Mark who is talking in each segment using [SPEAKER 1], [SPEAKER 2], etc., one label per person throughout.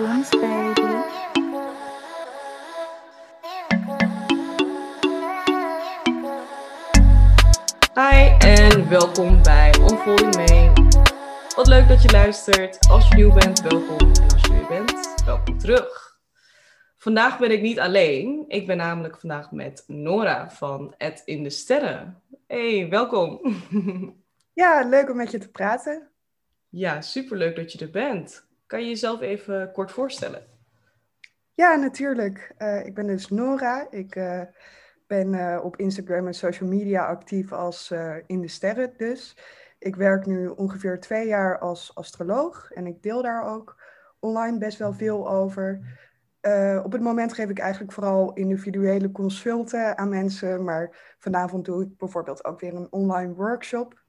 [SPEAKER 1] Hi en welkom bij Unfolding Mee. Wat leuk dat je luistert. Als je nieuw bent, welkom. En als je weer bent, welkom terug. Vandaag ben ik niet alleen. Ik ben namelijk vandaag met Nora van Het in de Sterren. Hey, welkom.
[SPEAKER 2] Ja, leuk om met je te praten.
[SPEAKER 1] Ja, superleuk dat je er bent. Kan je jezelf even kort voorstellen?
[SPEAKER 2] Ja, natuurlijk. Eh, ik ben dus Nora. Ik eh, ben eh, op Instagram en social media actief als In de Sterren dus. Ik werk nu ongeveer twee jaar als astroloog en ik deel daar ook online best wel veel over. Op het moment geef ik eigenlijk vooral individuele consulten aan mensen, maar vanavond doe ik bijvoorbeeld ook weer een online workshop.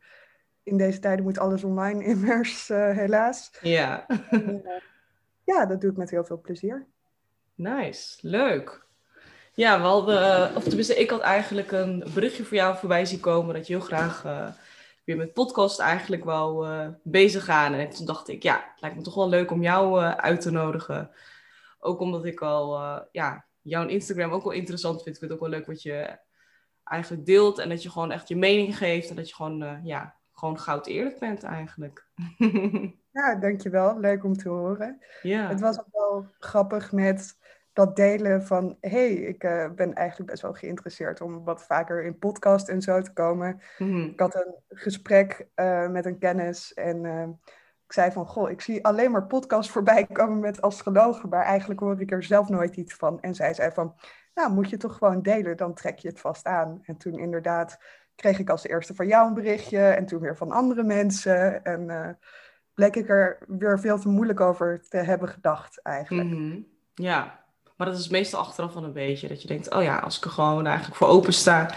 [SPEAKER 2] In deze tijden moet alles online immers, eh, helaas.
[SPEAKER 1] Ja,
[SPEAKER 2] En, eh, ja, dat doe ik met heel veel plezier.
[SPEAKER 1] nice. Leuk. Ja, we hadden, of tenminste, ik had eigenlijk een berichtje voor jou voorbij zien komen dat je heel graag eh, weer met podcast eigenlijk wou eh, bezig gaan. En toen dacht ik, ja, het lijkt me toch wel leuk om jou eh, uit te nodigen. Ook omdat ik al, eh, ja, jouw Instagram ook wel interessant vind. Ik vind het ook wel leuk wat je eigenlijk deelt en dat je gewoon echt je mening geeft en dat je gewoon, eh, ja, gewoon goud eerlijk bent eigenlijk.
[SPEAKER 2] Ja, dankjewel. Leuk om te horen.
[SPEAKER 1] ja.
[SPEAKER 2] Het was ook wel grappig met dat delen van... hey, ik eh, ben eigenlijk best wel geïnteresseerd om wat vaker in podcast en zo te komen.
[SPEAKER 1] Mhm.
[SPEAKER 2] Ik had een gesprek eh, met een kennis en eh, ik zei van... goh, ik zie alleen maar podcasts voorbij komen met astrologen... maar eigenlijk hoor ik er zelf nooit iets van. En zij zei van, nou moet je toch gewoon delen, dan trek je het vast aan. En toen inderdaad kreeg ik als eerste van jou een berichtje... en toen weer van andere mensen en... eh, bleek ik er weer veel te moeilijk over te hebben gedacht eigenlijk.
[SPEAKER 1] Mhm. Ja, maar dat is meestal achteraf wel een beetje. Dat je denkt, oh ja, als ik er gewoon eigenlijk voor open sta.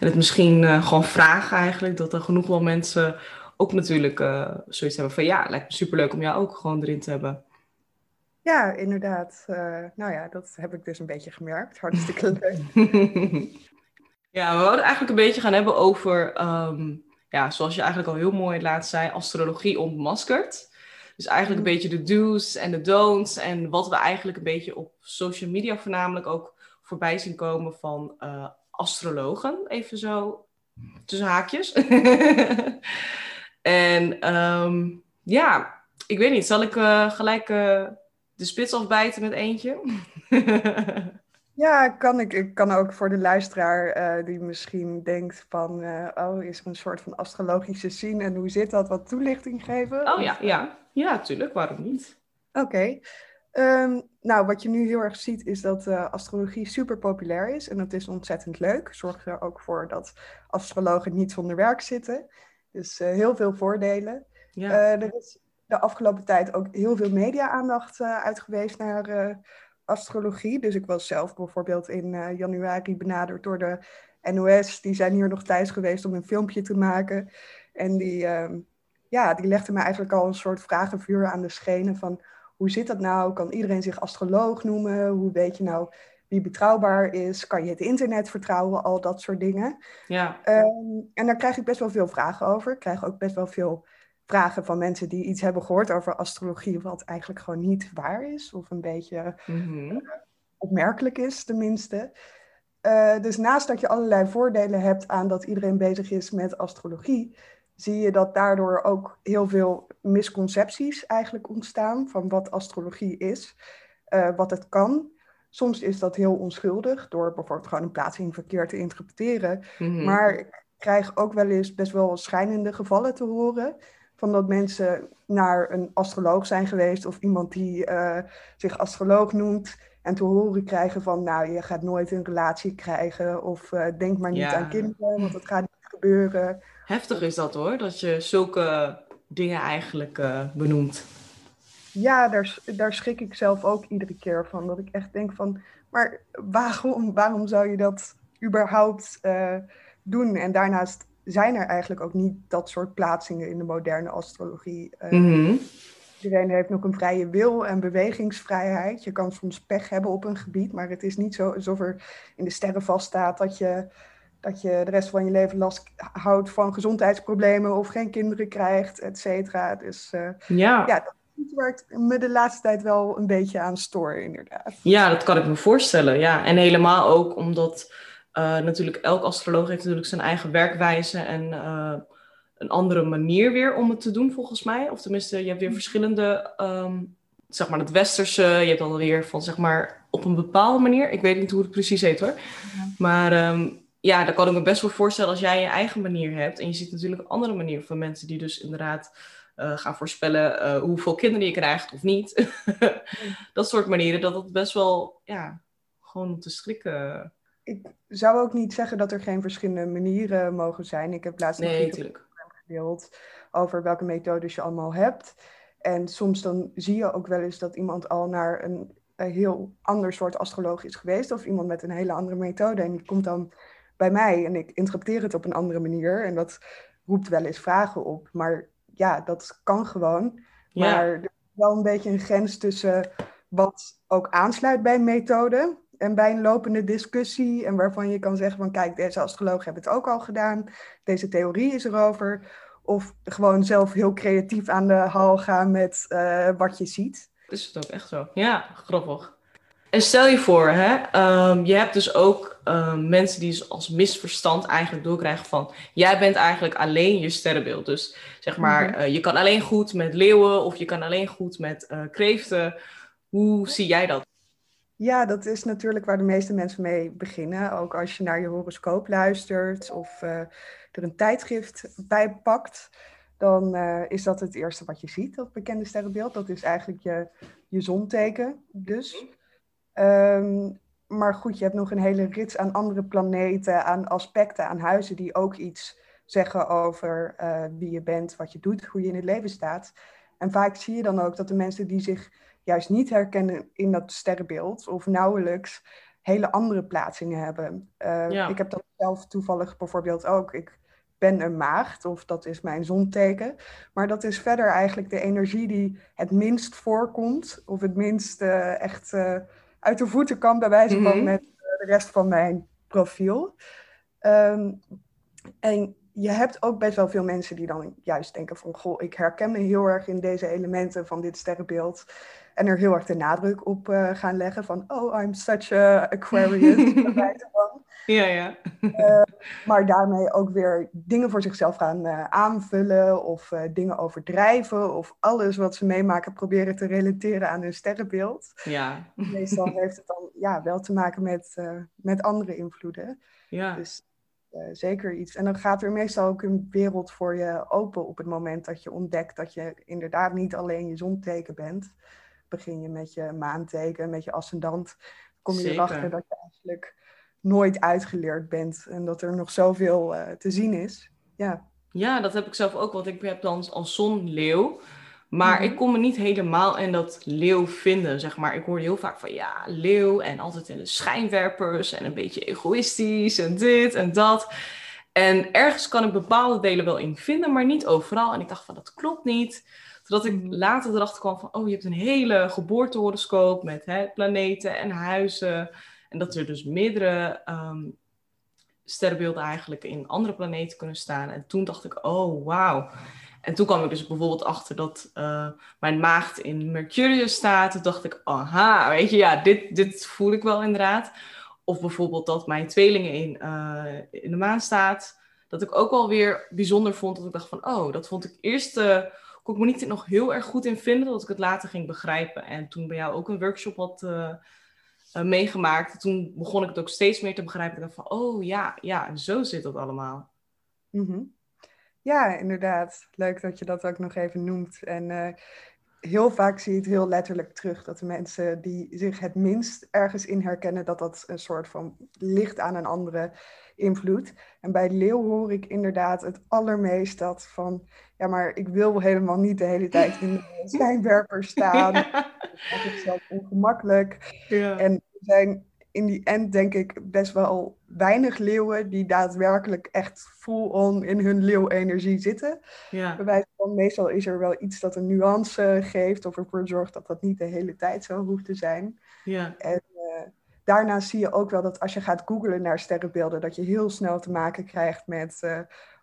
[SPEAKER 1] En het misschien eh, gewoon vragen eigenlijk. Dat er genoeg wel mensen ook natuurlijk eh, zoiets hebben van... Ja, lijkt me superleuk om jou ook gewoon erin te hebben.
[SPEAKER 2] Ja, inderdaad. Nou ja, dat heb ik dus een beetje gemerkt. Hartstikke leuk.
[SPEAKER 1] Ja, we wilden eigenlijk een beetje gaan hebben over... ehm, ja, zoals je eigenlijk al heel mooi laatst zei, astrologie ontmaskerd. Dus eigenlijk een beetje de do's en de don'ts. En wat we eigenlijk een beetje op social media voornamelijk ook voorbij zien komen van eh, astrologen. Even zo tussen haakjes. en ehm, ja, ik weet niet. Zal ik eh, gelijk eh, de spits afbijten met eentje?
[SPEAKER 2] Ja, kan ik, ik kan ook voor de luisteraar eh, die misschien denkt van... eh, oh, is er een soort van astrologische scene en hoe zit dat? Wat toelichting geven?
[SPEAKER 1] oh ja, ja. Ja, tuurlijk. Waarom niet?
[SPEAKER 2] Oké. Ehm, nou, wat je nu heel erg ziet is dat eh, astrologie super populair is. En dat is ontzettend leuk. Zorgt er ook voor dat astrologen niet zonder werk zitten. Dus heel veel voordelen.
[SPEAKER 1] Ja.
[SPEAKER 2] Er is de afgelopen tijd ook heel veel media-aandacht uit geweest naar astrologie. Dus ik was zelf bijvoorbeeld in eh, januari benaderd door de NOS. Die zijn hier nog thuis geweest om een filmpje te maken. En die, ehm, ja, die legden me eigenlijk al een soort vragenvuur aan de schenen van... Hoe zit dat nou? Kan iedereen zich astroloog noemen? Hoe weet je nou wie betrouwbaar is? Kan je het internet vertrouwen? Al dat soort dingen.
[SPEAKER 1] ja.
[SPEAKER 2] Ehm, en daar krijg ik best wel veel vragen over. Ik krijg ook best wel veel vragen van mensen die iets hebben gehoord over astrologie, wat eigenlijk gewoon niet waar is, of een beetje
[SPEAKER 1] Mhm.
[SPEAKER 2] opmerkelijk is, tenminste. Eh, dus naast dat je allerlei voordelen hebt aan dat iedereen bezig is met astrologie, zie je dat daardoor ook heel veel misconcepties eigenlijk ontstaan van wat astrologie is, eh, wat het kan. Soms is dat heel onschuldig door bijvoorbeeld gewoon een plaatsing verkeerd te interpreteren.
[SPEAKER 1] Mhm.
[SPEAKER 2] Maar ik krijg ook wel eens best wel schijnende gevallen te horen. Van dat mensen naar een astroloog zijn geweest of iemand die eh, zich astroloog noemt. En te horen krijgen van, nou, je gaat nooit een relatie krijgen. Of eh, denk maar niet
[SPEAKER 1] Ja.
[SPEAKER 2] aan kinderen, want dat gaat niet gebeuren.
[SPEAKER 1] Heftig is dat hoor, dat je zulke dingen eigenlijk eh, benoemt.
[SPEAKER 2] Ja, daar, daar schrik ik zelf ook iedere keer van. Dat ik echt denk van, maar waarom, waarom zou je dat überhaupt doen? En daarnaast zijn er eigenlijk ook niet dat soort plaatsingen in de moderne astrologie.
[SPEAKER 1] Mhm.
[SPEAKER 2] Iedereen heeft nog een vrije wil en bewegingsvrijheid. Je kan soms pech hebben op een gebied, maar het is niet zo alsof er in de sterren vaststaat dat je, dat je de rest van je leven last houdt van gezondheidsproblemen of geen kinderen krijgt, et cetera. Dus eh,
[SPEAKER 1] Ja.
[SPEAKER 2] ja, dat iets waar ik me de laatste tijd wel een beetje aan stoor, inderdaad.
[SPEAKER 1] Ja, dat kan ik me voorstellen. Ja. En helemaal ook omdat uh, natuurlijk elk astroloog heeft natuurlijk zijn eigen werkwijze en uh, een andere manier weer om het te doen, volgens mij. Of tenminste, je hebt weer verschillende, um, zeg maar het westerse, je hebt dan weer van zeg maar op een bepaalde manier. Ik weet niet hoe het precies heet hoor. Ja. Maar um, ja, daar kan ik me best wel voorstellen als jij je eigen manier hebt. En je ziet natuurlijk een andere manier van mensen die dus inderdaad uh, gaan voorspellen uh, hoeveel kinderen je krijgt of niet. dat soort manieren, dat het best wel, ja, gewoon om te schrikken.
[SPEAKER 2] Ik zou ook niet zeggen dat er geen verschillende manieren mogen zijn. Ik heb laatst
[SPEAKER 1] nee,
[SPEAKER 2] nog een gedeeld over welke methodes je allemaal hebt. En soms dan zie je ook wel eens dat iemand al naar een, een heel ander soort astroloog is geweest. Of iemand met een hele andere methode. En die komt dan bij mij en ik interpreteer het op een andere manier. En dat roept wel eens vragen op. Maar ja, dat kan gewoon. Maar er is wel een beetje een grens tussen wat ook aansluit bij een methode en bij een lopende discussie. En waarvan je kan zeggen van kijk, deze astroloog hebben het ook al gedaan. Deze theorie is erover. Of gewoon zelf heel creatief aan de hal gaan met uh, wat je ziet.
[SPEAKER 1] Is het ook echt zo? Ja, grappig. En stel je voor, hè, um, je hebt dus ook um, mensen die dus als misverstand eigenlijk doorkrijgen van... jij bent eigenlijk alleen je sterrenbeeld. Dus zeg maar, mm -hmm. uh, je kan alleen goed met leeuwen of je kan alleen goed met uh, kreeften. Hoe zie jij dat?
[SPEAKER 2] Ja, dat is natuurlijk waar de meeste mensen mee beginnen. Ook als je naar je horoscoop luistert of uh, er een tijdschrift bij pakt... dan is dat het eerste wat je ziet, dat bekende sterrenbeeld. Dat is eigenlijk je, je zonteken dus... Um, maar goed, je hebt nog een hele rits aan andere planeten, aan aspecten, aan huizen die ook iets zeggen over uh, wie je bent, wat je doet, hoe je in het leven staat. En vaak zie je dan ook dat de mensen die zich juist niet herkennen in dat sterrenbeeld of nauwelijks hele andere plaatsingen hebben. Uh, ja. Ik heb dat zelf toevallig bijvoorbeeld ook. Ik ben een maagd of dat is mijn zonteken. Maar dat is verder eigenlijk de energie die het minst voorkomt of het minst uh, echt uit de voeten kan, bij wijze van mm-hmm. met de rest van mijn profiel. Um, en je hebt ook best wel veel mensen die dan juist denken van, goh, ik herken me heel erg in deze elementen van dit sterrenbeeld. En er heel erg de nadruk op uh, gaan leggen van, oh, I'm such a Aquarius.
[SPEAKER 1] ja, ja.
[SPEAKER 2] uh, maar daarmee ook weer dingen voor zichzelf gaan uh, aanvullen of dingen overdrijven of alles wat ze meemaken proberen te relateren aan hun sterrenbeeld.
[SPEAKER 1] Ja.
[SPEAKER 2] Meestal heeft het dan ja, wel te maken met, met andere invloeden.
[SPEAKER 1] Ja.
[SPEAKER 2] Dus zeker iets. En dan gaat er meestal ook een wereld voor je open op het moment dat je ontdekt dat je inderdaad niet alleen je zonteken bent begin je met je maanteken, met je ascendant, kom je Zeker. erachter dat je eigenlijk nooit uitgeleerd bent en dat er nog zoveel uh, te zien is. Ja.
[SPEAKER 1] ja, dat heb ik zelf ook, want ik heb dan als zonleeuw. Maar mm-hmm. ik kon me niet helemaal in dat leeuw vinden, zeg maar. Ik hoorde heel vaak van, ja, leeuw en altijd in de schijnwerpers en een beetje egoïstisch en dit en dat. En ergens kan ik bepaalde delen wel in vinden, maar niet overal. En ik dacht van, dat klopt niet. Zodat ik later erachter kwam van, oh, je hebt een hele geboortehoroscoop met hè, planeten en huizen. En dat er dus meerdere um, sterrenbeelden eigenlijk in andere planeten kunnen staan. En toen dacht ik, oh, wauw. En toen kwam ik dus bijvoorbeeld achter dat uh, mijn maagd in Mercurius staat. Toen dacht ik, aha, weet je, ja, dit, dit voel ik wel inderdaad. Of bijvoorbeeld dat mijn tweelingen in, uh, in de maan staat. Dat ik ook wel weer bijzonder vond. Dat ik dacht van, oh, dat vond ik eerst... Uh, kon ik me niet nog heel erg goed in vinden, dat ik het later ging begrijpen. En toen bij jou ook een workshop had meegemaakt, toen begon ik het ook steeds meer te begrijpen. Ik dacht van, oh ja, ja, zo zit dat allemaal.
[SPEAKER 2] Mm. Ja, inderdaad. Leuk dat je dat ook nog even noemt. En uh, heel vaak zie je het heel letterlijk terug, dat de mensen die zich het minst ergens in herkennen, dat dat een soort van ligt aan een andere invloed. En bij leeuw hoor ik inderdaad het allermeest dat van, ja, maar ik wil helemaal niet de hele tijd in de schijnwerper staan. Ja. Dat is zelf ongemakkelijk.
[SPEAKER 1] Ja.
[SPEAKER 2] En er zijn in die end denk ik best wel weinig leeuwen die daadwerkelijk echt full-on in hun leeuwenergie zitten.
[SPEAKER 1] Ja.
[SPEAKER 2] Bij van, meestal is er wel iets dat een nuance geeft of ervoor zorgt dat dat niet de hele tijd zo hoeft te zijn.
[SPEAKER 1] Ja.
[SPEAKER 2] En uh, daarnaast zie je ook wel dat als je gaat googlen naar sterrenbeelden, dat je heel snel te maken krijgt met uh,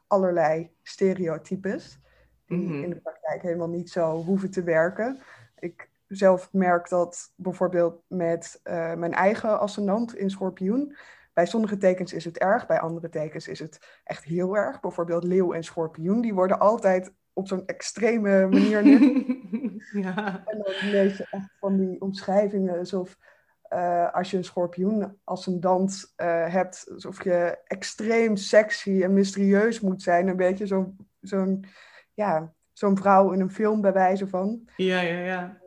[SPEAKER 2] allerlei stereotypes die
[SPEAKER 1] Mhm.
[SPEAKER 2] in de praktijk helemaal niet zo hoeven te werken. Ik zelf merk dat bijvoorbeeld met eh, mijn eigen ascendant in schorpioen. Bij sommige tekens is het erg, bij andere tekens is het echt heel erg. Bijvoorbeeld leeuw en schorpioen, die worden altijd op zo'n extreme manier
[SPEAKER 1] ja.
[SPEAKER 2] En dan lees je echt van die omschrijvingen alsof eh, als je een schorpioen ascendant eh hebt, alsof je extreem sexy en mysterieus moet zijn. Een beetje zo'n zo'n ja, zo'n vrouw in een film bij wijze van.
[SPEAKER 1] ja, ja, ja.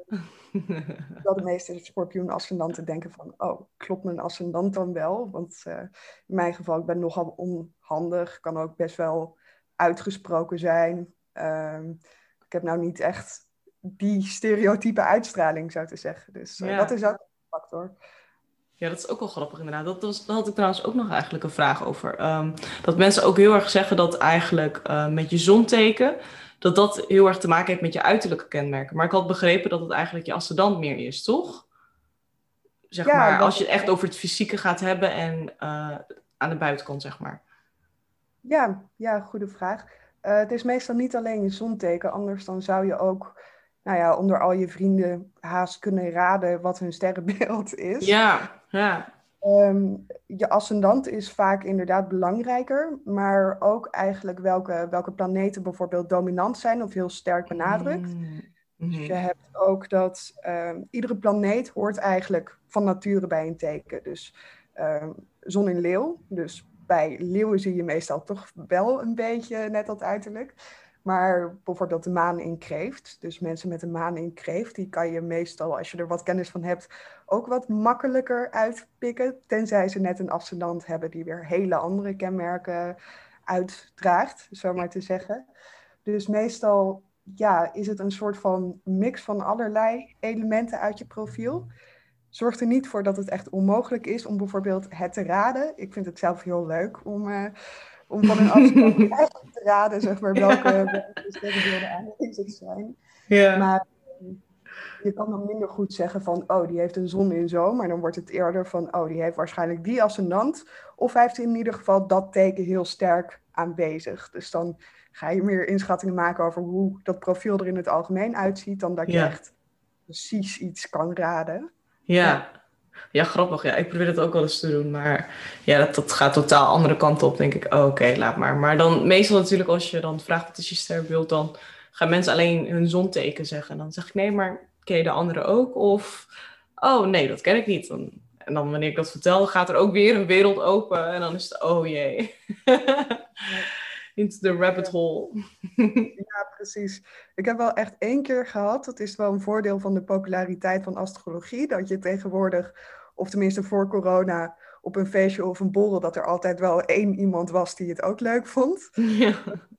[SPEAKER 2] Dat de meeste schorpioen ascendanten denken van, oh, klopt mijn ascendant dan wel? Want eh, in mijn geval, ik ben nogal onhandig, kan ook best wel uitgesproken zijn. Ehm, ik heb nou niet echt die stereotype uitstraling, zou te zeggen. Dus eh,
[SPEAKER 1] Ja.
[SPEAKER 2] dat is ook een factor.
[SPEAKER 1] Ja, dat is ook wel grappig inderdaad. Dat was, daar had ik trouwens ook nog eigenlijk een vraag over. Ehm, dat mensen ook heel erg zeggen dat eigenlijk eh, met je zonteken, dat dat heel erg te maken heeft met je uiterlijke kenmerken. Maar ik had begrepen dat het eigenlijk je ascendant meer is, toch? Zeg
[SPEAKER 2] Ja,
[SPEAKER 1] maar, als je het echt over het fysieke gaat hebben en eh, aan de buitenkant, zeg maar.
[SPEAKER 2] Ja, ja, goede vraag. Eh, het is meestal niet alleen je zonteken, anders dan zou je ook, nou ja, onder al je vrienden haast kunnen raden wat hun sterrenbeeld is.
[SPEAKER 1] Ja, ja.
[SPEAKER 2] Ehm, je ascendant is vaak inderdaad belangrijker, maar ook eigenlijk welke, welke planeten bijvoorbeeld dominant zijn of heel sterk benadrukt.
[SPEAKER 1] Mm.
[SPEAKER 2] Dus
[SPEAKER 1] Mhm.
[SPEAKER 2] je hebt ook dat ehm, iedere planeet hoort eigenlijk van nature bij een teken. Dus ehm, zon in leeuw. Dus bij leeuwen zie je meestal toch wel een beetje net dat uiterlijk. Maar bijvoorbeeld de maan in kreeft. Dus mensen met een maan in kreeft, die kan je meestal, als je er wat kennis van hebt, ook wat makkelijker uitpikken. Tenzij ze net een ascendant hebben die weer hele andere kenmerken uitdraagt, zo maar te zeggen. Dus meestal ja, is het een soort van mix van allerlei elementen uit je profiel. Zorgt er niet voor dat het echt onmogelijk is om bijvoorbeeld het te raden. Ik vind het zelf heel leuk om, eh, om van een afstand te raden, zeg maar, welke, welke sterrenbeelden aanwezig zijn.
[SPEAKER 1] Ja.
[SPEAKER 2] Maar eh, je kan dan minder goed zeggen van, oh, die heeft een zon in zo. Maar dan wordt het eerder van, oh, die heeft waarschijnlijk die ascendant. Of hij heeft in ieder geval dat teken heel sterk aanwezig. Dus dan ga je meer inschattingen maken over hoe dat profiel er in het algemeen uitziet. Dan dat je
[SPEAKER 1] Ja.
[SPEAKER 2] echt precies iets kan raden.
[SPEAKER 1] Ja. Ja, grappig. Ja, ik probeer het ook wel eens te doen, maar ja, dat, dat gaat totaal andere kant op. Denk ik, oh, oké, laat maar. Maar dan meestal natuurlijk als je dan vraagt wat is je sterrenbeeld, dan gaan mensen alleen hun zonteken zeggen. En dan zeg ik, nee, maar ken je de andere ook? Of, oh nee, dat ken ik niet. En dan wanneer ik dat vertel, gaat er ook weer een wereld open. En dan is het, oh jee. Into the rabbit hole.
[SPEAKER 2] Ja, precies. Ik heb wel echt één keer gehad, dat is wel een voordeel van de populariteit van astrologie, dat je tegenwoordig, of tenminste voor corona, op een feestje of een borrel, dat er altijd wel één iemand was die het ook leuk vond.
[SPEAKER 1] ja.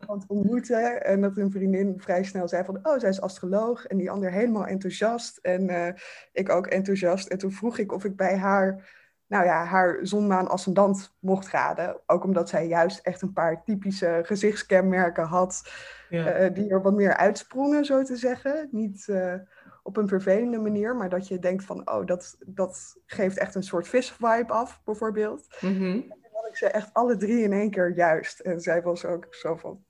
[SPEAKER 2] Want ontmoeten en dat een vriendin vrij snel zei van, oh, zij is astroloog. En die ander helemaal enthousiast en eh, ik ook enthousiast. En toen vroeg ik of ik bij haar, nou ja, haar zonmaan ascendant mocht raden. Ook omdat zij juist echt een paar typische gezichtskenmerken had
[SPEAKER 1] Ja.
[SPEAKER 2] eh, die er wat meer uitsprongen, zo te zeggen. Niet eh, op een vervelende manier, maar dat je denkt van, oh, dat, dat geeft echt een soort vis-vibe af, bijvoorbeeld.
[SPEAKER 1] Mhm.
[SPEAKER 2] Dan had ik ze echt alle drie in één keer juist. En zij was ook zo van,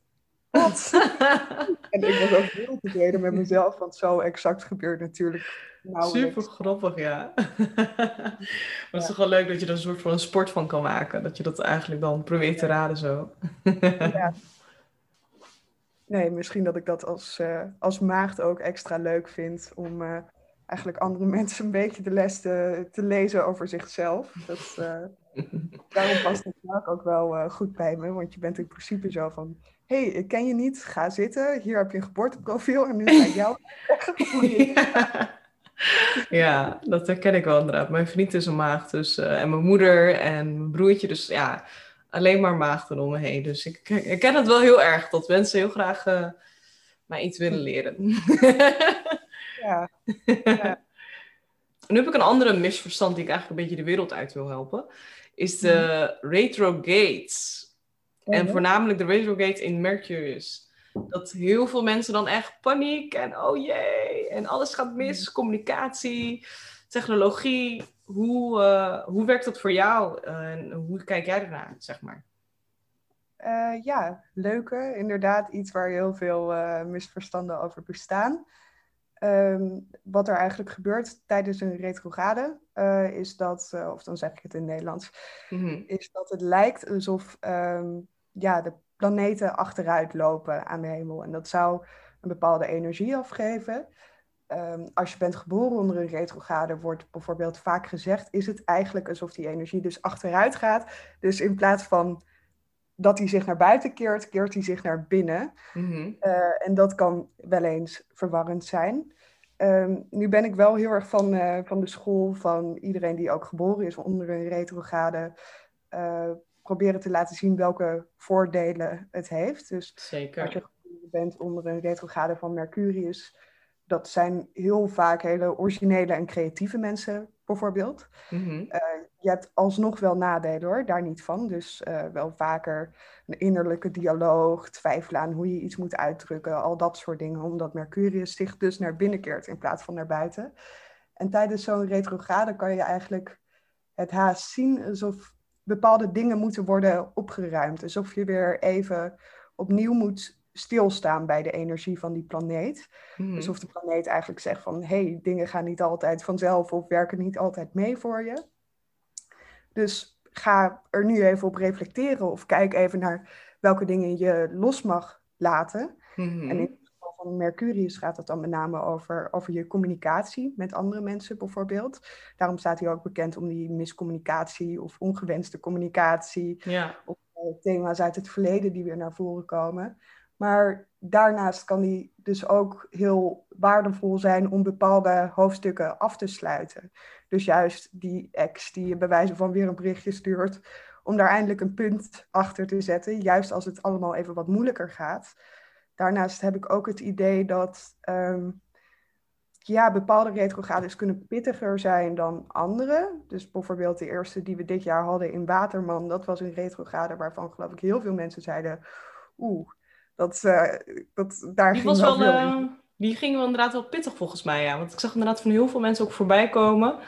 [SPEAKER 2] wat? en ik was ook heel tevreden met mezelf, want zo exact gebeurt natuurlijk nauwelijks.
[SPEAKER 1] Super grappig, ja. maar het is toch wel leuk dat je er een soort van een sport van kan maken. Dat je dat eigenlijk dan probeert te raden zo.
[SPEAKER 2] Ja. Nee, misschien dat ik dat als, eh, als maagd ook extra leuk vind om eh, eigenlijk andere mensen een beetje de les te, te lezen over zichzelf. Dat, eh, daarom past het vaak ook wel goed bij me, want je bent in principe zo van, hé, hey, ik ken je niet, ga zitten, hier heb je een geboorteprofiel en nu ga ik jou zeggen hoe je
[SPEAKER 1] ja. dat herken ik wel inderdaad. Mijn vriend is een maagd dus, eh, en mijn moeder en mijn broertje. Dus ja, alleen maar maagden om me heen. Dus ik, ik ken het wel heel erg dat mensen heel graag eh, mij iets willen leren.
[SPEAKER 2] Ja,
[SPEAKER 1] Nu heb ik een andere misverstand die ik eigenlijk een beetje de wereld uit wil helpen. Is de retrogates. En
[SPEAKER 2] Mhm.
[SPEAKER 1] voornamelijk de retrograde in Mercurius. Dat heel veel mensen dan echt paniek en oh jee, en alles gaat mis. Communicatie, technologie. Hoe, eh, hoe werkt dat voor jou? Eh, en hoe kijk jij ernaar, zeg maar?
[SPEAKER 2] Uh, ja, leuke. Inderdaad, iets waar heel veel uh, misverstanden over bestaan. Um, wat er eigenlijk gebeurt tijdens een retrograde uh, is dat, of dan zeg ik het in het Nederlands, mm-hmm. is dat het lijkt alsof um, ja, de planeten achteruit lopen aan de hemel. En dat zou een bepaalde energie afgeven. Um, als je bent geboren onder een retrograde, wordt bijvoorbeeld vaak gezegd, is het eigenlijk alsof die energie dus achteruit gaat. Dus in plaats van dat hij zich naar buiten keert, keert hij zich naar binnen. Mhm. Eh, en dat kan wel eens verwarrend zijn. Um, nu ben ik wel heel erg van, uh, van de school van iedereen die ook geboren is onder een retrograde. Uh, proberen te laten zien welke voordelen het heeft. Dus
[SPEAKER 1] Zeker.
[SPEAKER 2] als je bent onder een retrograde van Mercurius, dat zijn heel vaak hele originele en creatieve mensen bijvoorbeeld. Mm je hebt alsnog wel nadelen hoor, daar niet van. Dus uh, wel vaker een innerlijke dialoog, twijfelen aan hoe je iets moet uitdrukken, al dat soort dingen, omdat Mercurius zich dus naar binnen keert in plaats van naar buiten. En tijdens zo'n retrograde kan je eigenlijk het haast zien alsof bepaalde dingen moeten worden opgeruimd. Alsof je weer even opnieuw moet stilstaan bij de energie van die planeet. Mm. Alsof de planeet eigenlijk zegt van, hé, hey, dingen gaan niet altijd vanzelf of werken niet altijd mee voor je. Dus ga er nu even op reflecteren of kijk even naar welke dingen je los mag laten. Mhm. En in van Mercurius gaat het dan met name over, over je communicatie met andere mensen bijvoorbeeld. Daarom staat hij ook bekend om die miscommunicatie of ongewenste communicatie.
[SPEAKER 1] Ja.
[SPEAKER 2] Of uh, thema's uit het verleden die weer naar voren komen. Maar daarnaast kan die dus ook heel waardevol zijn om bepaalde hoofdstukken af te sluiten. Dus juist die ex die je bij wijze van weer een berichtje stuurt, om daar eindelijk een punt achter te zetten, juist als het allemaal even wat moeilijker gaat. Daarnaast heb ik ook het idee dat um, ja, bepaalde retrogrades kunnen pittiger zijn dan andere. Dus bijvoorbeeld de eerste die we dit jaar hadden in Waterman, dat was een retrograde waarvan geloof ik heel veel mensen zeiden, oeh, dat, uh, dat, daar
[SPEAKER 1] die
[SPEAKER 2] ging
[SPEAKER 1] was wel, wel uh, Die ging wel inderdaad wel pittig volgens mij, ja. Want ik zag inderdaad van heel veel mensen ook voorbij komen.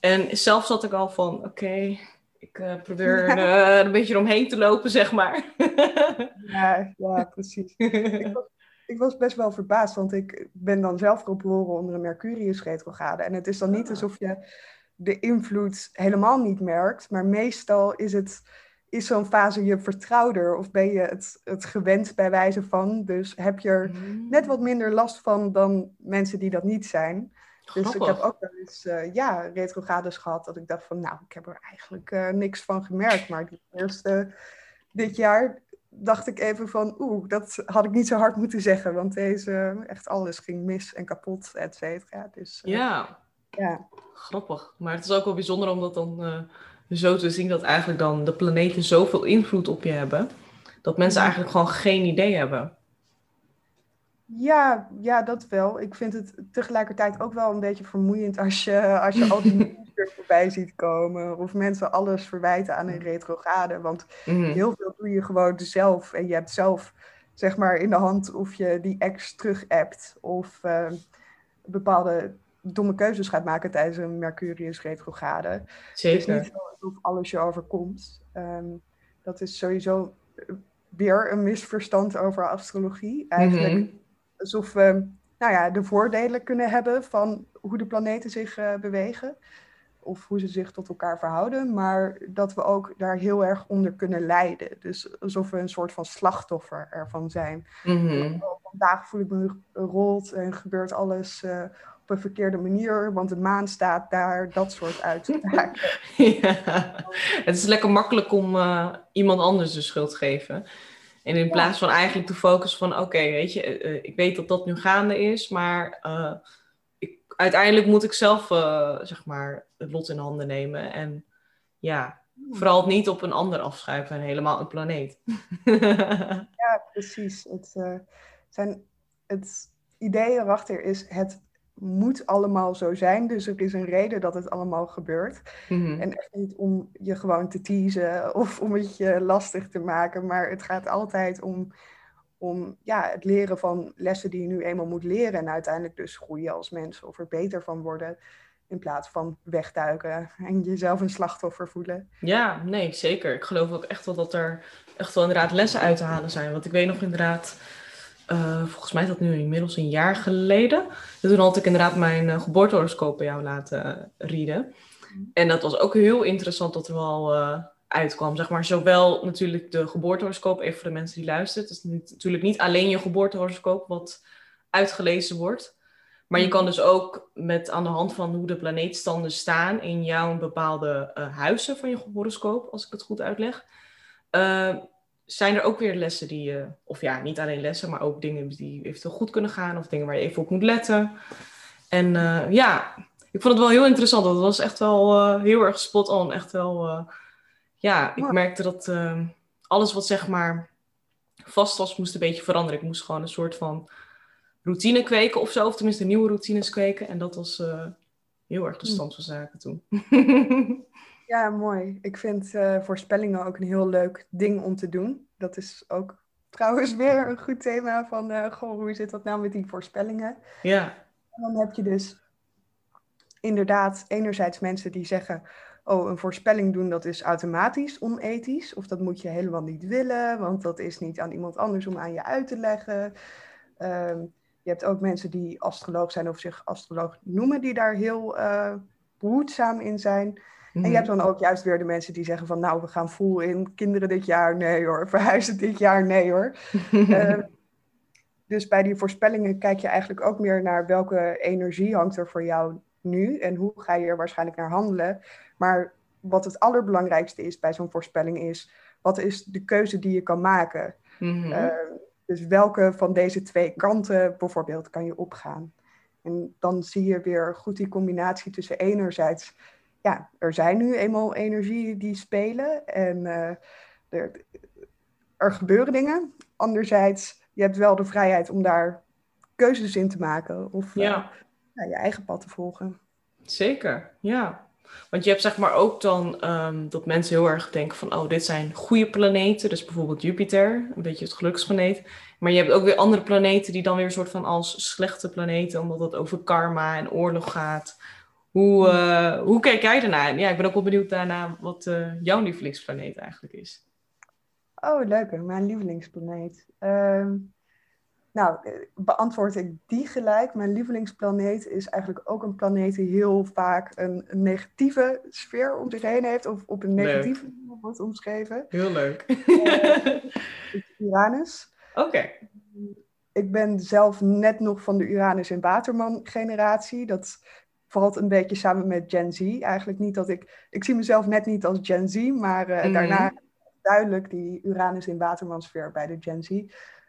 [SPEAKER 1] En zelf zat ik al van, oké, okay, ik uh, probeer ja. een beetje omheen te lopen, zeg maar.
[SPEAKER 2] ja, ja, precies. ik, was, ik, was, best wel verbaasd, want ik ben dan zelf geboren onder een Mercurius-retrograde. En het is dan niet alsof je de invloed helemaal niet merkt, maar meestal is het is zo'n fase je vertrouwder of ben je het, het gewend bij wijze van. Dus heb je er net wat minder last van dan mensen die dat niet zijn. Dus ik heb ook wel eens uh, ja, retrogrades gehad dat ik dacht van nou, ik heb er eigenlijk uh, niks van gemerkt. Maar die eerste dit jaar dacht ik even van oeh, dat had ik niet zo hard moeten zeggen. Want deze, echt alles ging mis en kapot, et cetera. Dus,
[SPEAKER 1] uh, ja. ja, grappig. Maar het is ook wel bijzonder om dat dan zo te zien dat eigenlijk dan de planeten zoveel invloed op je hebben, dat mensen eigenlijk gewoon geen idee hebben.
[SPEAKER 2] Ja, ja, dat wel. Ik vind het tegelijkertijd ook wel een beetje vermoeiend als je, als je al die voorbij ziet komen. Of mensen alles verwijten aan een retrograde. Want mhm. heel veel doe je gewoon zelf. En je hebt zelf zeg maar in de hand of je die ex terug appt. Of uh, bepaalde domme keuzes gaat maken tijdens een Mercurius retrograde.
[SPEAKER 1] Zeker.
[SPEAKER 2] Het is niet zo alsof alles je overkomt. Um, dat is sowieso weer een misverstand over astrologie. Eigenlijk mm alsof we nou ja, de voordelen kunnen hebben van hoe de planeten zich uh, bewegen. Of hoe ze zich tot elkaar verhouden. Maar dat we ook daar heel erg onder kunnen lijden. Dus alsof we een soort van slachtoffer ervan zijn. Mm -hmm. Vandaag voel ik me rolt en gebeurt alles uh, op een verkeerde manier, want de maan staat daar, dat soort uitspraken.
[SPEAKER 1] ja, het is lekker makkelijk om uh, iemand anders de schuld te geven. En in plaats van eigenlijk te focussen van, oké, weet je, uh, ik weet dat dat nu gaande is, maar uh, ik, uiteindelijk moet ik zelf, zeg maar, het lot in handen nemen. En ja, vooral het niet op een ander afschuiven en helemaal een planeet.
[SPEAKER 2] ja, precies. Het, zijn, het idee erachter is, het moet allemaal zo zijn. Dus er is een reden dat het allemaal gebeurt. Mhm. En echt niet om je gewoon te teasen of om het je lastig te maken. Maar het gaat altijd om, om ja, het leren van lessen die je nu eenmaal moet leren. En uiteindelijk dus groeien als mens of er beter van worden. In plaats van wegduiken en jezelf een slachtoffer voelen.
[SPEAKER 1] Ja, nee, zeker. Ik geloof ook echt wel dat er echt wel inderdaad lessen uit te halen zijn. Want ik weet nog inderdaad, uh, volgens mij is dat nu inmiddels een jaar geleden. Toen had ik inderdaad mijn uh, geboortehoroscoop bij jou laten uh, En dat was ook heel interessant dat er wel uitkwam. Zeg maar, zowel natuurlijk de geboortehoroscoop, even voor de mensen die luisteren. Het is niet, natuurlijk niet alleen je geboortehoroscoop wat uitgelezen wordt. Maar je kan dus ook met aan de hand van hoe de planeetstanden staan in jouw bepaalde uh, huizen van je horoscoop, als ik het goed uitleg, uh, zijn er ook weer lessen die je, of ja, niet alleen lessen, maar ook dingen die eventueel goed kunnen gaan of dingen waar je even op moet letten. En uh, ja, ik vond het wel heel interessant. Dat was echt wel heel erg spot on. Echt wel, ja, ik merkte dat alles wat zeg maar vast was, moest een beetje veranderen. Ik moest gewoon een soort van routine kweken of zo. Of tenminste nieuwe routines kweken. En dat was heel erg de hm. stand van zaken toen.
[SPEAKER 2] ja, mooi. Ik vind uh, voorspellingen ook een heel leuk ding om te doen. Dat is ook trouwens weer een goed thema van... Uh, goh, hoe zit dat nou met die voorspellingen?
[SPEAKER 1] Ja.
[SPEAKER 2] En dan heb je dus inderdaad enerzijds mensen die zeggen... oh, een voorspelling doen dat is automatisch onethisch. Of dat moet je helemaal niet willen, want dat is niet aan iemand anders om aan je uit te leggen... Um, je hebt ook mensen die astroloog zijn of zich astroloog noemen, die daar heel uh, behoedzaam in zijn. En je mhm. hebt dan ook juist weer de mensen die zeggen van nou, we gaan vol in kinderen dit jaar, nee hoor, verhuizen dit jaar, nee hoor. uh, dus bij die voorspellingen kijk je eigenlijk ook meer naar welke energie hangt er voor jou nu en hoe ga je er waarschijnlijk naar handelen. Maar wat het allerbelangrijkste is bij zo'n voorspelling is, wat is de keuze die je kan maken? Mm dus welke van deze twee kanten bijvoorbeeld kan je opgaan? En dan zie je weer goed die combinatie tussen enerzijds, ja, er zijn nu eenmaal energieën die spelen en uh, er, er gebeuren dingen. Anderzijds, je hebt wel de vrijheid om daar keuzes in te maken of ja. uh, je eigen pad te volgen.
[SPEAKER 1] Zeker, ja. Want je hebt zeg maar ook dan um, dat mensen heel erg denken van, oh, dit zijn goede planeten. Dus bijvoorbeeld Jupiter, een beetje het geluksplaneet. Maar je hebt ook weer andere planeten die dan weer een soort van als slechte planeten, omdat het over karma en oorlog gaat. Hoe, uh, hoe kijk jij daarnaar? Ja, ik ben ook wel benieuwd daarna wat uh, jouw lievelingsplaneet eigenlijk is.
[SPEAKER 2] Oh, leuk. Mijn lievelingsplaneet. Um, nou, eh, beantwoord ik die gelijk. Mijn lievelingsplaneet is eigenlijk ook een planeet die heel vaak een, negatieve sfeer om zich heen heeft, of op een negatieve manier wordt omschreven.
[SPEAKER 1] Heel leuk.
[SPEAKER 2] Uh, Uranus.
[SPEAKER 1] Oké.
[SPEAKER 2] Ik ben zelf net nog van de Uranus en Waterman generatie. Dat valt een beetje samen met Gen Z. Eigenlijk niet dat ik, ik zie mezelf net niet als Gen Z, maar uh, daarna duidelijk die Uranus in Waterman sfeer bij de Gen Z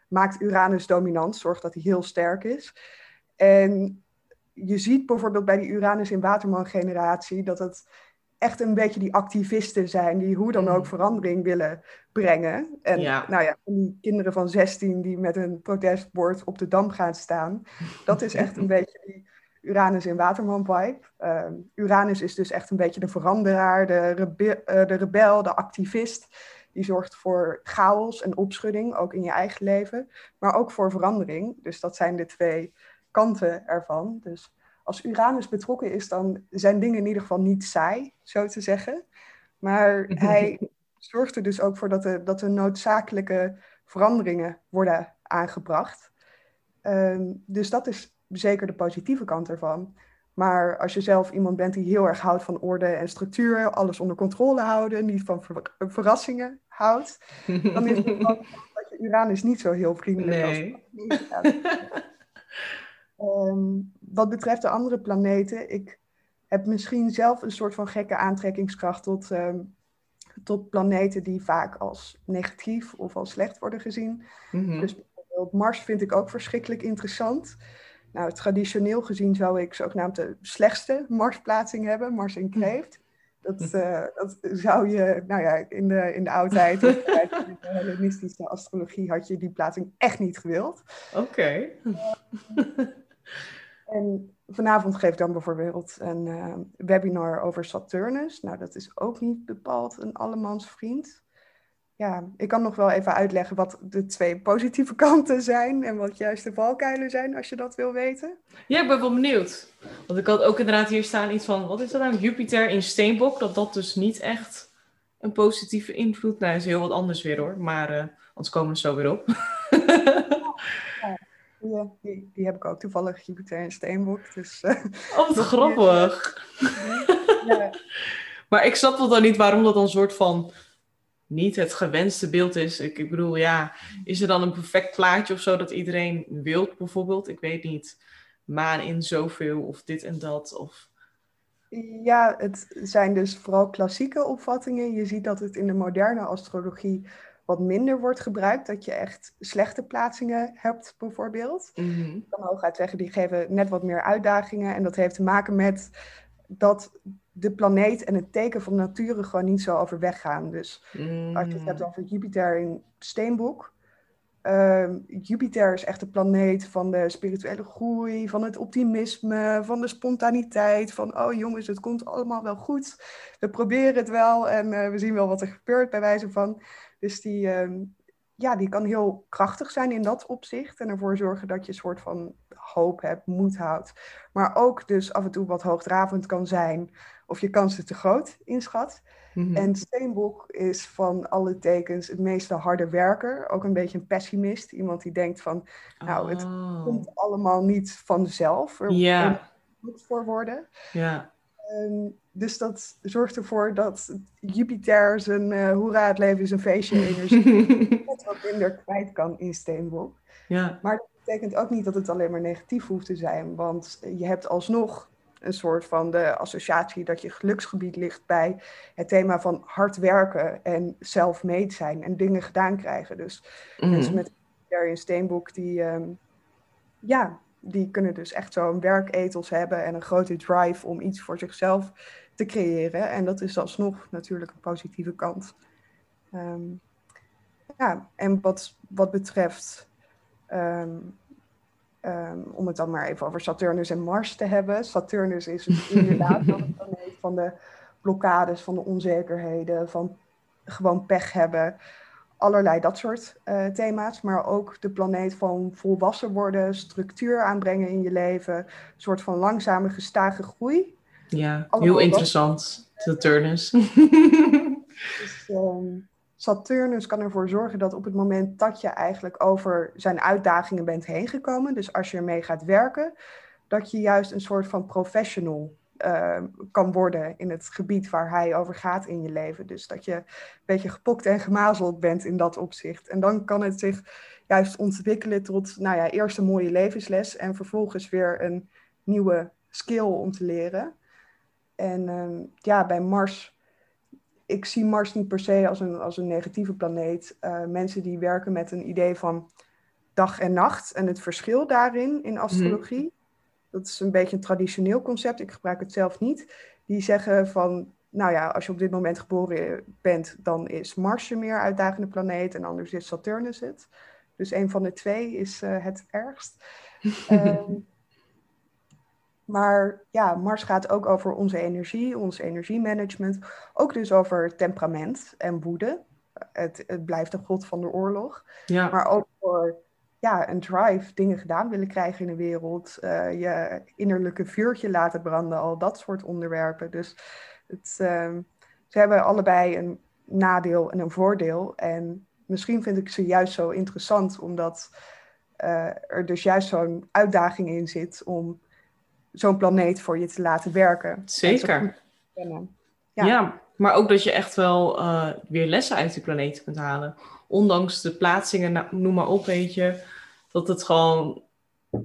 [SPEAKER 2] maakt Uranus dominant, zorgt dat hij heel sterk is. En je ziet bijvoorbeeld bij die Uranus in Waterman generatie dat het echt een beetje die activisten zijn die hoe dan ook mm. verandering willen brengen. En nou ja, die kinderen van 16 die met een protestbord op de dam gaan staan, dat is echt een beetje die Uranus in Waterman vibe. Uh, Uranus is dus echt een beetje de veranderaar, de, rebe uh, de rebel, de activist. Die zorgt voor chaos en opschudding, ook in je eigen leven, maar ook voor verandering. Dus dat zijn de twee kanten ervan. Dus als Uranus betrokken is, dan zijn dingen in ieder geval niet saai, zo te zeggen. Maar hij zorgt er dus ook voor dat er, dat er noodzakelijke veranderingen worden aangebracht. Um, dus dat is zeker de positieve kant ervan. Maar als je zelf iemand bent die heel erg houdt van orde en structuur, alles onder controle houden, niet van verrassingen houdt, dan is het dat je Uranus niet zo heel vriendelijk nee. als um, Wat betreft de andere planeten, ik heb misschien zelf een soort van gekke aantrekkingskracht tot, um, tot planeten die vaak als negatief of als slecht worden gezien. Mm Dus bijvoorbeeld Mars vind ik ook verschrikkelijk interessant. Nou, traditioneel gezien zou ik zogenaamd de slechtste Marsplaatsing hebben, Mars in Kreeft. Dat, uh, dat zou je, nou ja, in de, in de oudheid, in de Hellenistische astrologie, had je die plaatsing echt niet gewild.
[SPEAKER 1] Oké.
[SPEAKER 2] en vanavond geef ik dan bijvoorbeeld een uh, webinar over Saturnus. Nou, dat is ook niet bepaald een allemans vriend ja, ik kan nog wel even uitleggen wat de twee positieve kanten zijn en wat juist de valkuilen zijn, als je dat wil weten.
[SPEAKER 1] Ja, ik ben wel benieuwd. Want ik had ook inderdaad hier staan iets van, wat is dat nou? Jupiter in Steenbok, dat dat dus niet echt een positieve invloed. Nou, is heel wat anders weer hoor, maar uh, anders komen we zo weer op.
[SPEAKER 2] ja, die, die, heb ik ook toevallig, Jupiter in Steenbok. Dus, uh,
[SPEAKER 1] oh, wat grappig. Ja. maar ik snap wel dan niet waarom dat een soort van niet het gewenste beeld is. Ik, ik bedoel, ja, is er dan een perfect plaatje of zo dat iedereen wilt bijvoorbeeld? Ik weet niet. Maan in zoveel of dit en dat of...
[SPEAKER 2] Ja, het zijn dus vooral klassieke opvattingen. Je ziet dat het in de moderne astrologie wat minder wordt gebruikt. Dat je echt slechte plaatsingen hebt, bijvoorbeeld. Mm -hmm. kan hooguit zeggen, die geven net wat meer uitdagingen. En dat heeft te maken met dat de planeet en het teken van de natuur gewoon niet zo overweg gaan. Dus als je het hebt mm. over Jupiter in Steenboek. Uh, Jupiter is echt de planeet van de spirituele groei, van het optimisme, van de spontaniteit. Van, oh jongens, het komt allemaal wel goed. We proberen het wel en uh, we zien wel wat er gebeurt bij wijze van. Dus die, uh, ja, die kan heel krachtig zijn in dat opzicht. En ervoor zorgen dat je een soort van hoop hebt, moed houdt. Maar ook dus af en toe wat hoogdravend kan zijn of je kansen te groot inschat. Mm En Steenbok is van alle tekens het meeste harde werker. Ook een beetje een pessimist. Iemand die denkt van, nou, het oh. komt allemaal niet vanzelf. Er
[SPEAKER 1] ja.
[SPEAKER 2] moet voor worden.
[SPEAKER 1] Ja.
[SPEAKER 2] Um, dus dat zorgt ervoor dat Jupiter zijn uh, hoera, het leven is een feestje energie wat minder kwijt kan in Steenbok.
[SPEAKER 1] Ja.
[SPEAKER 2] Maar dat betekent ook niet dat het alleen maar negatief hoeft te zijn. Want je hebt alsnog een soort van de associatie dat je geluksgebied ligt bij het thema van hard werken en self-made zijn en dingen gedaan krijgen. Dus mm. mensen met in Steenboek die, um, ja, die kunnen dus echt zo'n werketels hebben en een grote drive om iets voor zichzelf te creëren. En dat is alsnog natuurlijk een positieve kant. Um, ja, en wat, wat betreft um, Um, om het dan maar even over Saturnus en Mars te hebben. Saturnus is inderdaad de planeet van de blokkades, van de onzekerheden, van gewoon pech hebben. Allerlei dat soort uh, thema's, maar ook de planeet van volwassen worden, structuur aanbrengen in je leven, een soort van langzame, gestage groei.
[SPEAKER 1] Ja, heel interessant, Saturnus.
[SPEAKER 2] dus, um, Saturnus kan ervoor zorgen dat op het moment dat je eigenlijk over zijn uitdagingen bent heen gekomen, dus als je ermee gaat werken, dat je juist een soort van professional uh, kan worden in het gebied waar hij over gaat in je leven. Dus dat je een beetje gepokt en gemazeld bent in dat opzicht. En dan kan het zich juist ontwikkelen tot, nou ja, eerst een mooie levensles en vervolgens weer een nieuwe skill om te leren. En uh, ja, bij Mars ik zie Mars niet per se als een, als een negatieve planeet. Uh, mensen die werken met een idee van dag en nacht en het verschil daarin in astrologie. Mhm. Dat is een beetje een traditioneel concept. Ik gebruik het zelf niet. Die zeggen van, nou ja, als je op dit moment geboren bent, dan is Mars je meer uitdagende planeet en anders is Saturnus het. Dus een van de twee is uh, het ergst. um, Maar ja, Mars gaat ook over onze energie, ons energiemanagement. Ook dus over temperament en woede. Het, het blijft een god van de oorlog.
[SPEAKER 1] Ja.
[SPEAKER 2] Maar ook voor ja, een drive, dingen gedaan willen krijgen in de wereld. Uh, je innerlijke vuurtje laten branden, al dat soort onderwerpen. Dus het, uh, ze hebben allebei een nadeel en een voordeel. En misschien vind ik ze juist zo interessant, omdat uh, er dus juist zo'n uitdaging in zit om zo'n planeet voor je te laten werken.
[SPEAKER 1] Zeker. Ja. ja. maar ook dat je echt wel uh, weer lessen uit die planeet kunt halen. Ondanks de plaatsingen, nou, noem maar op, weet je. Dat het gewoon,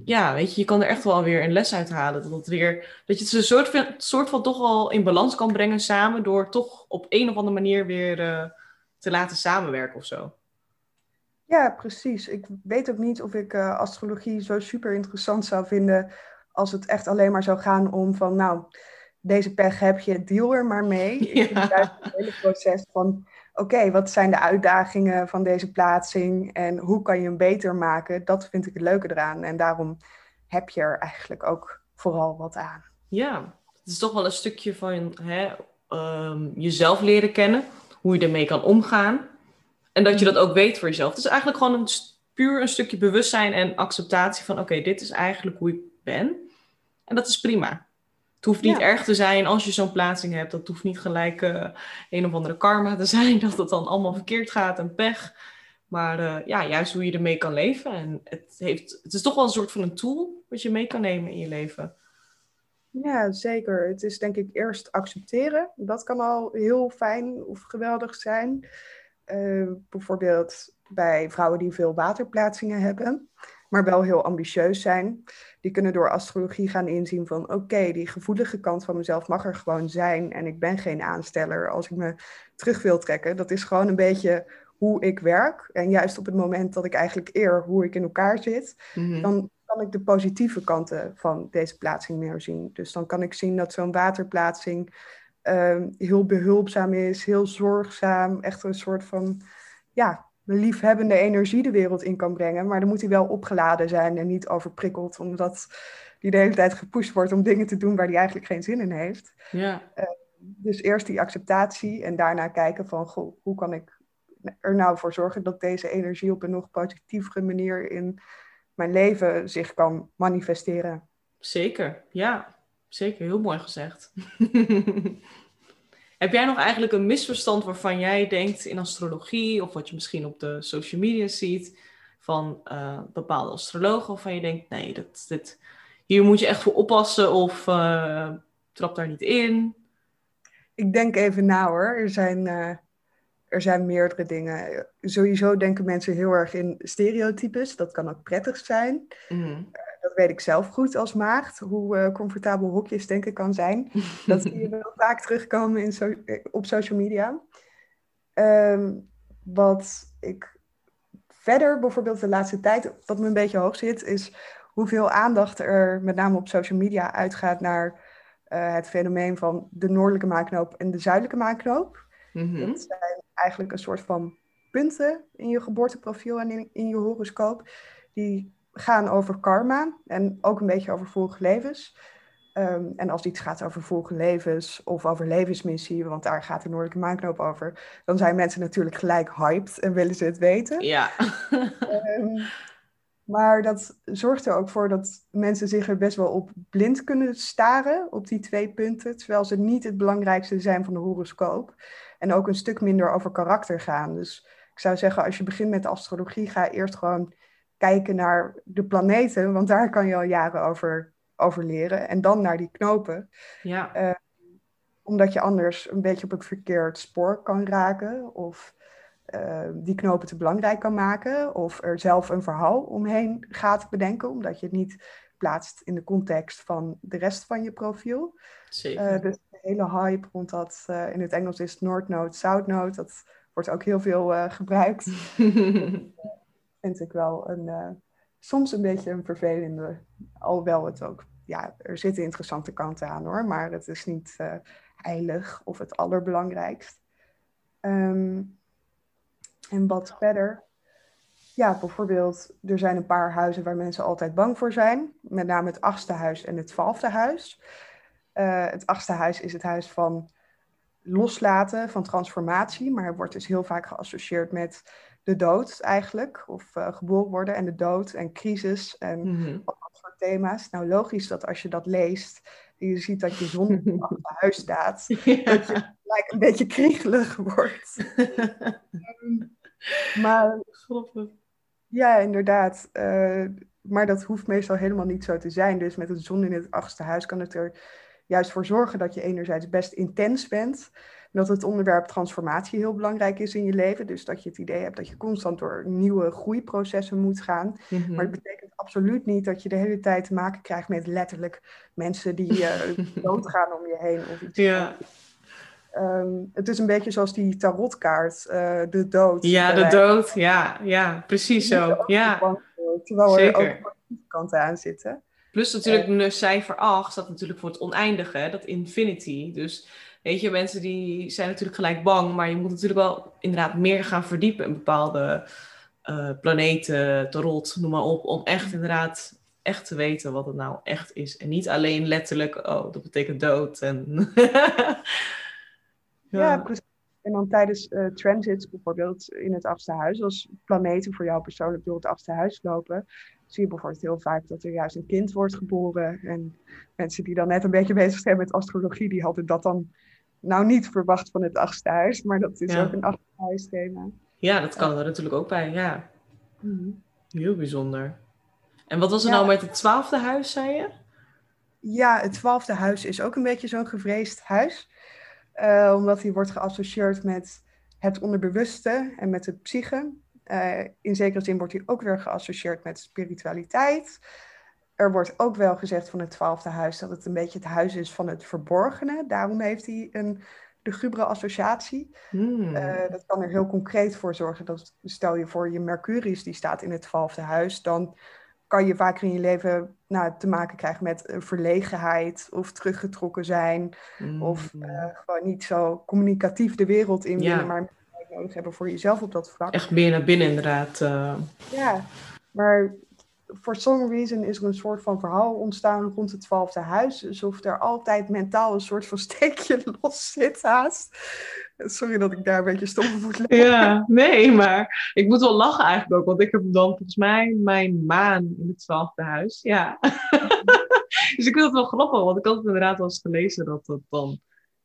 [SPEAKER 1] ja, weet je, je kan er echt wel weer een les uit halen. Dat, het weer, dat je het een soort van, soort van toch al in balans kan brengen samen. Door toch op een of andere manier weer uh, te laten samenwerken of zo.
[SPEAKER 2] Ja, precies. Ik weet ook niet of ik uh, astrologie zo super interessant zou vinden als het echt alleen maar zou gaan om van, nou, deze pech heb je, deal er maar mee. Ja. Ik vind het hele proces van, oké, wat zijn de uitdagingen van deze plaatsing en hoe kan je hem beter maken? Dat vind ik het leuke eraan. En daarom heb je er eigenlijk ook vooral wat aan.
[SPEAKER 1] Ja, het is toch wel een stukje van hè, ehm, jezelf leren kennen, hoe je ermee kan omgaan. En dat je dat ook weet voor jezelf. Het is eigenlijk gewoon een, puur een stukje bewustzijn en acceptatie van, oké, dit is eigenlijk hoe ik ben. En dat is prima. Het hoeft niet erg te zijn als je zo'n plaatsing hebt. Dat hoeft niet gelijk uh, een of andere karma te zijn, dat het dan allemaal verkeerd gaat en pech. Maar uh, ja, juist hoe je ermee kan leven. En het, heeft, het is toch wel een soort van een tool wat je mee kan nemen in je leven.
[SPEAKER 2] Ja, zeker. Het is denk ik eerst accepteren. Dat kan al heel fijn of geweldig zijn. Uh, bijvoorbeeld bij vrouwen die veel waterplaatsingen hebben, maar wel heel ambitieus zijn. Die kunnen door astrologie gaan inzien van oké, die gevoelige kant van mezelf mag er gewoon zijn en ik ben geen aansteller als ik me terug wil trekken. Dat is gewoon een beetje hoe ik werk. En juist op het moment dat ik eigenlijk eer hoe ik in elkaar zit, mhm. dan kan ik de positieve kanten van deze plaatsing meer zien. Dus dan kan ik zien dat zo'n waterplaatsing uh, heel behulpzaam is, heel zorgzaam, echt een soort van ja, liefhebbende energie de wereld in kan brengen. Maar dan moet hij wel opgeladen zijn en niet overprikkeld, omdat hij de hele tijd gepusht wordt om dingen te doen waar hij eigenlijk geen zin in heeft.
[SPEAKER 1] Ja.
[SPEAKER 2] Uh, dus eerst die acceptatie en daarna kijken van, goh, hoe kan ik er nou voor zorgen dat deze energie op een nog positievere manier in mijn leven zich kan manifesteren.
[SPEAKER 1] Zeker, ja. Zeker, heel mooi gezegd. Heb jij nog eigenlijk een misverstand waarvan jij denkt in astrologie, of wat je misschien op de social media ziet, van uh, bepaalde astrologen, waarvan je denkt, nee, dat, dit, hier moet je echt voor oppassen of uh, trap daar niet in?
[SPEAKER 2] Ik denk even na hoor. Er zijn, uh, er zijn meerdere dingen. Sowieso denken mensen heel erg in stereotypes. Dat kan ook prettig zijn. Mm dat weet ik zelf goed als maagd, hoe uh, comfortabel hokjes denken kan zijn. dat zie je wel vaak terugkomen in so eh, op social media. Um, wat ik verder bijvoorbeeld de laatste tijd, wat me een beetje hoog zit, is hoeveel aandacht er met name op social media uitgaat naar uh, het fenomeen van de noordelijke maanknoop en de zuidelijke maanknoop. Mm -hmm. Dat zijn eigenlijk een soort van punten in je geboorteprofiel en in, in je horoscoop, die gaan over karma en ook een beetje over vorige levens. Um, en als iets gaat over vorige levens of over levensmissie, want daar gaat de Noordelijke Maanknoop over, dan zijn mensen natuurlijk gelijk hyped en willen ze het weten.
[SPEAKER 1] Ja.
[SPEAKER 2] um, maar dat zorgt er ook voor dat mensen zich er best wel op blind kunnen staren, op die twee punten, terwijl ze niet het belangrijkste zijn van de horoscoop. En ook een stuk minder over karakter gaan. Dus ik zou zeggen, als je begint met astrologie, ga eerst gewoon kijken naar de planeten, want daar kan je al jaren over, over leren. En dan naar die knopen.
[SPEAKER 1] Ja.
[SPEAKER 2] Uh, omdat je anders een beetje op het verkeerd spoor kan raken. Of uh, die knopen te belangrijk kan maken. Of er zelf een verhaal omheen gaat bedenken. Omdat je het niet plaatst in de context van de rest van je profiel.
[SPEAKER 1] Zeker.
[SPEAKER 2] Uh, dus de hele hype rond dat, in het Engels is North Node, South Node. Dat wordt ook heel veel gebruikt. vind ik wel een, uh, soms een beetje een vervelende. Alhoewel het ook, ja, er zitten interessante kanten aan hoor, maar het is niet uh, heilig of het allerbelangrijkst. Um, en wat verder, ja, bijvoorbeeld, er zijn een paar huizen waar mensen altijd bang voor zijn. Met name het achtste huis en het twaalfde huis. Uh, het achtste huis is het huis van loslaten, van transformatie. Maar het wordt dus heel vaak geassocieerd met de dood eigenlijk, of uh, geboren worden en de dood en crisis en mm dat soort thema's. Nou, logisch dat als je dat leest en je ziet dat je zon achter huis staat, ja. dat je gelijk een beetje kriegelig wordt. um, maar ja, inderdaad. Uh, maar dat hoeft meestal helemaal niet zo te zijn. Dus met een zon in het achtste huis kan het er juist voor zorgen dat je enerzijds best intens bent dat het onderwerp transformatie heel belangrijk is in je leven. Dus dat je het idee hebt dat je constant door nieuwe groeiprocessen moet gaan. Mm-hmm. Maar het betekent absoluut niet dat je de hele tijd te maken krijgt met letterlijk mensen die uh, doodgaan om je heen. Of iets.
[SPEAKER 1] Ja.
[SPEAKER 2] Um, het is een beetje zoals die tarotkaart, uh, de dood.
[SPEAKER 1] Ja, de dood. Ja, ja precies zo. Ja.
[SPEAKER 2] terwijl er ook kanten aan zitten.
[SPEAKER 1] Plus natuurlijk uh, cijfer 8 staat natuurlijk voor het oneindige, dat infinity. Dus Weet je, mensen die zijn natuurlijk gelijk bang, maar je moet natuurlijk wel inderdaad meer gaan verdiepen in bepaalde uh, planeten, tarot, noem maar op, om echt inderdaad echt te weten wat het nou echt is. En niet alleen letterlijk, oh, dat betekent dood. En
[SPEAKER 2] ja. ja, precies. En dan tijdens uh, transits bijvoorbeeld in het achtste huis, als planeten voor jou persoonlijk door het achtste huis lopen, zie je bijvoorbeeld heel vaak dat er juist een kind wordt geboren. En mensen die dan net een beetje bezig zijn met astrologie, die hadden dat dan nou niet verwacht van het achtste huis. Maar dat is ook een achtste huisthema.
[SPEAKER 1] Ja, dat kan er natuurlijk ook bij, ja. Mhm. Heel bijzonder. En wat was er nou met het twaalfde huis, zei je?
[SPEAKER 2] Ja, het twaalfde huis is ook een beetje zo'n gevreesd huis. Uh, omdat hij wordt geassocieerd met het onderbewuste en met de psyche. Uh, in zekere zin wordt hij ook weer geassocieerd met spiritualiteit. Er wordt ook wel gezegd van het twaalfde huis dat het een beetje het huis is van het verborgene. Daarom heeft hij een de associatie. Hmm. Uh, dat kan er heel concreet voor zorgen. Dat, stel je voor je Mercurius die staat in het twaalfde huis, dan kan je vaker in je leven nou, te maken krijgen met verlegenheid of teruggetrokken zijn. Of uh, gewoon niet zo communicatief de wereld in willen, maar nodig hebben voor jezelf op dat vlak.
[SPEAKER 1] Echt meer naar binnen inderdaad. Uh...
[SPEAKER 2] Ja, maar for some reason is er een soort van verhaal ontstaan rond het twaalfde huis. Alsof er altijd mentaal een soort van steekje los zit haast. Sorry dat ik daar een beetje stom moet.
[SPEAKER 1] Ja, nee, maar ik moet wel lachen eigenlijk ook. Want ik heb dan volgens mij mijn maan in het twaalfde huis. Ja. dus ik vind het wel grappig. Want ik had het inderdaad wel eens gelezen dat dat dan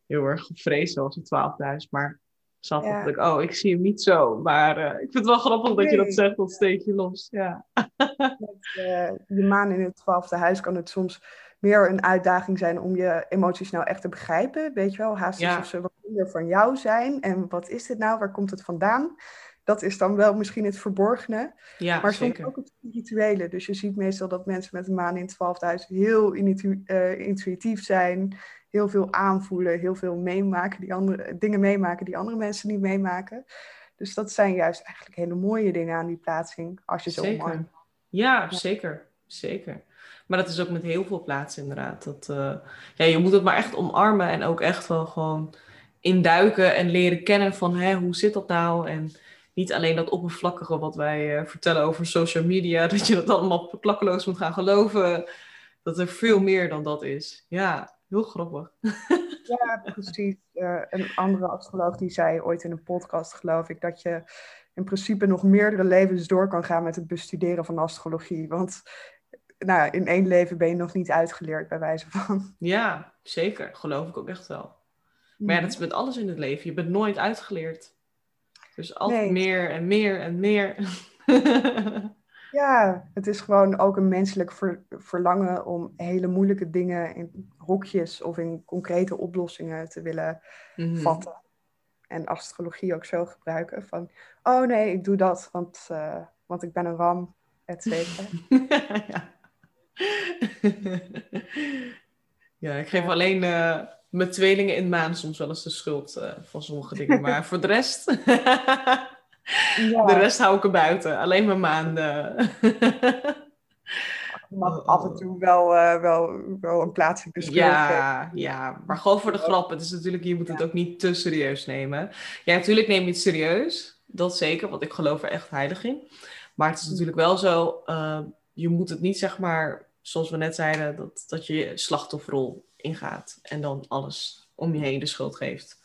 [SPEAKER 1] heel erg gevreesd was, het twaalfde huis. Maar zat ja. ik, oh, ik zie hem niet zo. Maar uh, ik vind het wel grappig dat je dat zegt, dat steek je los. Ja.
[SPEAKER 2] Met uh, je maan in het twaalfde huis kan het soms meer een uitdaging zijn om je emoties nou echt te begrijpen. Weet je wel, haast alsof ze wat meer van jou zijn. En wat is dit nou? Waar komt het vandaan? Dat is dan wel misschien het verborgene. Ja, maar soms ook het spirituele. Dus je ziet meestal dat mensen met een maan in het twaalfde huis heel intu uh, intuïtief zijn heel veel aanvoelen, heel veel meemaken, die andere, dingen meemaken die andere mensen niet meemaken. Dus dat zijn juist eigenlijk hele mooie dingen aan die plaatsing, als je zo
[SPEAKER 1] zeker. Ja, zeker. Zeker. Maar dat is ook met heel veel plaatsen inderdaad. Dat, uh, ja, je moet het maar echt omarmen en ook echt wel gewoon induiken en leren kennen van hè, hoe zit dat nou? En niet alleen dat oppervlakkige wat wij uh, vertellen over social media, dat je dat allemaal klakkeloos moet gaan geloven. Dat er veel meer dan dat is. Ja, Heel grappig.
[SPEAKER 2] Ja, precies. Uh, een andere astroloog die zei ooit in een podcast, geloof ik, dat je in principe nog meerdere levens door kan gaan met het bestuderen van astrologie. Want nou, in één leven ben je nog niet uitgeleerd, bij wijze van.
[SPEAKER 1] Ja, zeker. Geloof ik ook echt wel. Maar ja, dat is met alles in het leven. Je bent nooit uitgeleerd. Dus altijd meer en meer en meer.
[SPEAKER 2] Ja, het is gewoon ook een menselijk verlangen om hele moeilijke dingen in hokjes of in concrete oplossingen te willen mhm. vatten. En astrologie ook zo gebruiken van, oh nee, ik doe dat, want, uh, want ik ben een ram, et cetera.
[SPEAKER 1] ja. ja, ik geef alleen uh, mijn tweelingen in maan soms wel eens de schuld uh, van sommige dingen, maar voor de rest... De rest hou ik er buiten. Alleen mijn maanden.
[SPEAKER 2] mag af en toe wel, uh, wel, wel een plaatsje
[SPEAKER 1] beschrijven. Ja, ja, maar gewoon voor de grap. Het is natuurlijk, je moet het ook niet te serieus nemen. Ja, natuurlijk neem je het serieus. Dat zeker, want ik geloof er echt heilig in. Maar het is natuurlijk wel zo, uh, je moet het niet zeg maar, zoals we net zeiden, dat, dat je slachtofferrol ingaat. En dan alles om je heen de schuld geeft.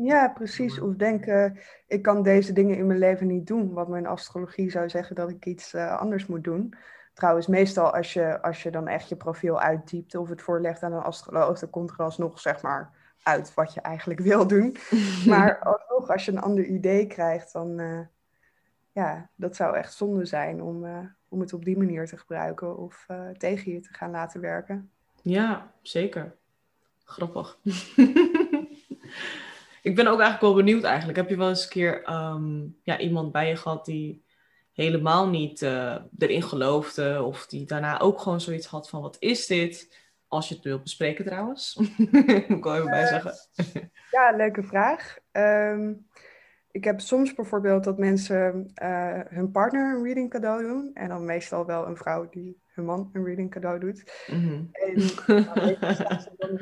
[SPEAKER 2] Ja, precies. Of denken, ik kan deze dingen in mijn leven niet doen. Wat mijn astrologie zou zeggen dat ik iets uh, anders moet doen. Trouwens, meestal als je, als je dan echt je profiel uitdiept of het voorlegt aan een astroloog, dan komt er alsnog zeg maar uit wat je eigenlijk wil doen. maar alsnog, als je een ander idee krijgt, dan uh, ja, dat zou echt zonde zijn om, om het op die manier te gebruiken of tegen je te gaan laten werken.
[SPEAKER 1] Ja, zeker. Grappig. Ik ben ook eigenlijk wel benieuwd eigenlijk. Heb je wel eens een keer ehm, ja, iemand bij je gehad die helemaal niet uh, erin geloofde? Of die daarna ook gewoon zoiets had van, wat is dit? Als je het wilt bespreken trouwens. Moet ik wel even bij eh, zeggen.
[SPEAKER 2] ja, leuke vraag. Ehm, ik heb soms bijvoorbeeld dat mensen uh, hun partner een reading cadeau doen. En dan meestal wel een vrouw die hun man een reading cadeau doet. Mm En dan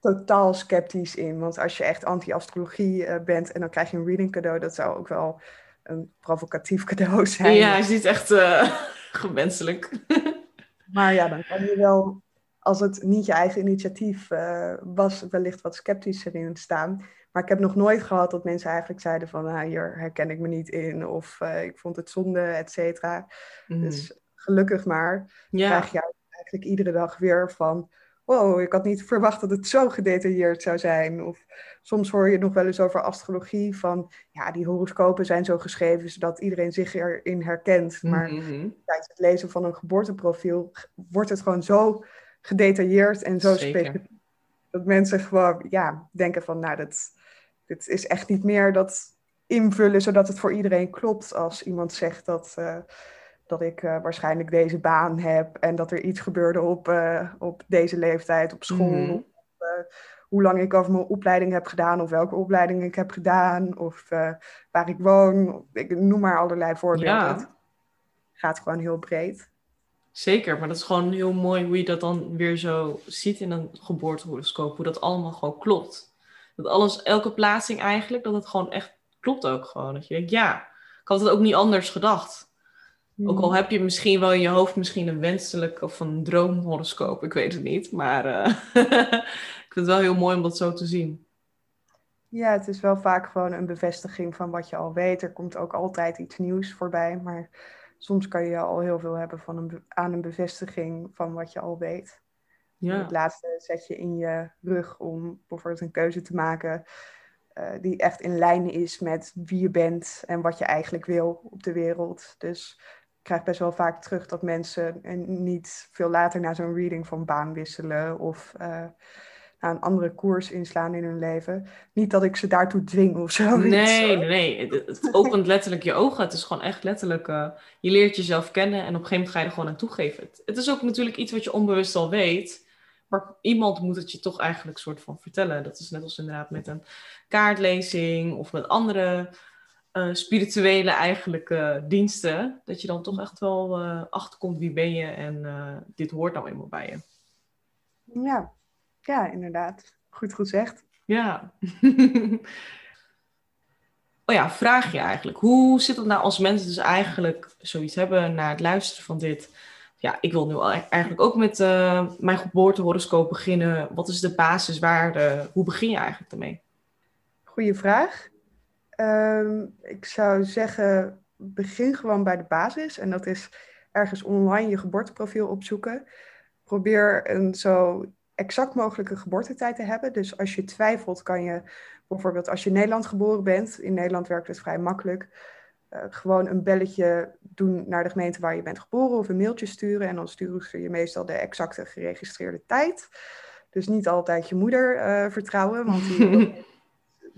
[SPEAKER 2] totaal sceptisch in. Want als je echt anti-astrologie uh, bent en dan krijg je een reading cadeau, dat zou ook wel een provocatief cadeau zijn.
[SPEAKER 1] Ja, is niet echt uh, gewenselijk.
[SPEAKER 2] maar ja, dan kan je wel, als het niet je eigen initiatief uh, was, wellicht wat sceptischer in staan. Maar ik heb nog nooit gehad dat mensen eigenlijk zeiden van, ah, hier herken ik me niet in, of ik vond het zonde, et cetera. Mhm. Dus gelukkig maar,
[SPEAKER 1] Ja.
[SPEAKER 2] krijg je eigenlijk iedere dag weer van... Wow, ik had niet verwacht dat het zo gedetailleerd zou zijn. Of soms hoor je nog wel eens over astrologie van... Ja, die horoscopen zijn zo geschreven zodat iedereen zich erin herkent. Maar
[SPEAKER 1] Mhm.
[SPEAKER 2] tijdens het lezen van een geboorteprofiel wordt het gewoon zo gedetailleerd en zo
[SPEAKER 1] Zeker.
[SPEAKER 2] specifiek. Dat mensen gewoon ja, denken van, nou, dat, dit is echt niet meer dat invullen zodat het voor iedereen klopt. Als iemand zegt dat, eh, dat ik eh, waarschijnlijk deze baan heb en dat er iets gebeurde op, eh, op deze leeftijd op school.
[SPEAKER 1] Mhm.
[SPEAKER 2] Eh, hoe lang ik over mijn opleiding heb gedaan of welke opleiding ik heb gedaan of waar ik woon. Ik noem maar allerlei voorbeelden.
[SPEAKER 1] Ja.
[SPEAKER 2] Het gaat gewoon heel breed.
[SPEAKER 1] Zeker, maar dat is gewoon heel mooi hoe je dat dan weer zo ziet in een geboortehoroscoop. Hoe dat allemaal gewoon klopt. Dat alles, elke plaatsing eigenlijk, dat het gewoon echt klopt ook gewoon. Dat je denkt, ja, ik had het ook niet anders gedacht. Ook al heb je misschien wel in je hoofd misschien een wenselijk of een droomhoroscoop, ik weet het niet. Maar eh, ik vind het wel heel mooi om dat zo te zien.
[SPEAKER 2] Ja, het is wel vaak gewoon een bevestiging van wat je al weet. Er komt ook altijd iets nieuws voorbij, maar soms kan je al heel veel hebben van een aan een bevestiging van wat je al weet.
[SPEAKER 1] Ja,
[SPEAKER 2] Het laatste zet je in je rug om bijvoorbeeld een keuze te maken eh, die echt in lijn is met wie je bent en wat je eigenlijk wil op de wereld. Dus krijg best wel vaak terug dat mensen eh, niet veel later na zo'n reading van baan wisselen of eh, naar een andere koers inslaan in hun leven. Niet dat ik ze daartoe dwing of zo.
[SPEAKER 1] nee, nee, nee. Het, het opent letterlijk je ogen. Het is gewoon echt letterlijk, eh, je leert jezelf kennen en op een gegeven moment ga je er gewoon aan toegeven. Het, het is ook natuurlijk iets wat je onbewust al weet, maar iemand moet het je toch eigenlijk soort van vertellen. Dat is net als inderdaad met een kaartlezing of met andere eh, spirituele eigenlijk eh, diensten, dat je dan toch echt wel eh, achterkomt wie ben je en dit hoort nou eenmaal bij je.
[SPEAKER 2] Ja, ja inderdaad. Goed gezegd.
[SPEAKER 1] Ja. oh ja, vraag je eigenlijk. Hoe zit het nou als mensen dus eigenlijk zoiets hebben na het luisteren van dit? Ja, ik wil nu al- eigenlijk ook met mijn geboortehoroscoop beginnen. Wat is de basiswaarde? Hoe begin je eigenlijk ermee?
[SPEAKER 2] Goeie vraag. Ehm, ik zou zeggen, begin gewoon bij de basis. En dat is ergens online je geboorteprofiel opzoeken. Probeer een zo exact mogelijke geboortetijd te hebben. Dus als je twijfelt, kan je bijvoorbeeld als je in Nederland geboren bent, in Nederland werkt het vrij makkelijk, eh, gewoon een belletje doen naar de gemeente waar je bent geboren of een mailtje sturen. En dan sturen ze je meestal de exacte geregistreerde tijd. Dus niet altijd je moeder eh, vertrouwen, want die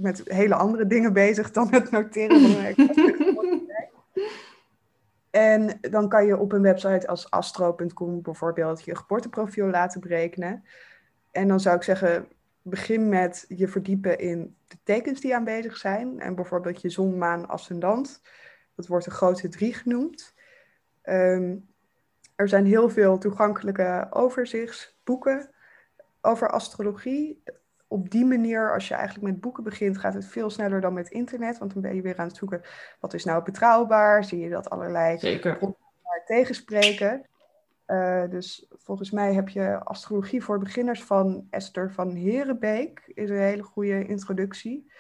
[SPEAKER 2] met hele andere dingen bezig dan het noteren van geboortetijd. En dan kan je op een website als astro.com bijvoorbeeld je geboorteprofiel laten berekenen. En dan zou ik zeggen, begin met je verdiepen in de tekens die aanwezig zijn. En bijvoorbeeld je zon, maan, ascendant. Dat wordt de grote drie genoemd. Ehm, er zijn heel veel toegankelijke overzichtsboeken over astrologie. Op die manier, als je eigenlijk met boeken begint, gaat het veel sneller dan met internet. Want dan ben je weer aan het zoeken, wat is nou betrouwbaar? Zie je dat allerlei
[SPEAKER 1] Zeker.
[SPEAKER 2] tegenspreken. Eh, dus volgens mij heb je astrologie voor beginners van Esther van Herenbeek. Is een hele goede introductie.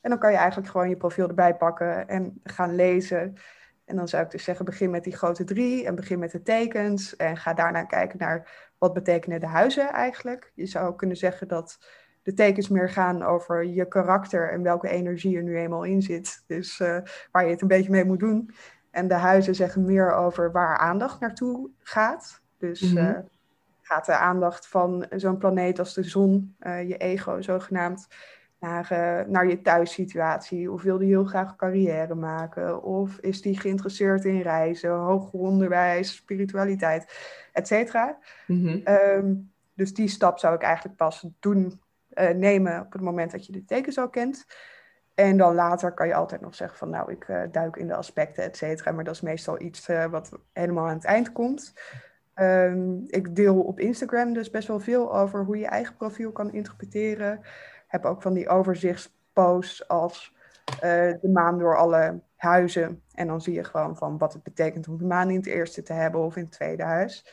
[SPEAKER 2] En dan kan je eigenlijk gewoon je profiel erbij pakken en gaan lezen. En dan zou ik dus zeggen, begin met die grote drie en begin met de tekens. En ga daarna kijken naar wat betekenen de huizen eigenlijk. Je zou kunnen zeggen dat de tekens meer gaan over je karakter en welke energie er nu eenmaal in zit. Dus eh, waar je het een beetje mee moet doen. En de huizen zeggen meer over waar aandacht naartoe gaat. Dus
[SPEAKER 1] Mhm.
[SPEAKER 2] eh, gaat de aandacht van zo'n planeet als de zon, eh, je ego zogenaamd, naar, eh, naar je thuissituatie? Of wil die heel graag carrière maken? Of is die geïnteresseerd in reizen, hoger onderwijs, spiritualiteit, et cetera?
[SPEAKER 1] Mhm.
[SPEAKER 2] Ehm, dus die stap zou ik eigenlijk pas doen, eh, nemen op het moment dat je de tekens al kent. En dan later kan je altijd nog zeggen van nou, ik eh, duik in de aspecten, et cetera. Maar dat is meestal iets eh, wat helemaal aan het eind komt. Ehm, ik deel op Instagram dus best wel veel over hoe je eigen profiel kan interpreteren. Heb ook van die overzichtsposts als de maan door alle huizen. En dan zie je gewoon van wat het betekent om de maan in het eerste te hebben of in het tweede huis.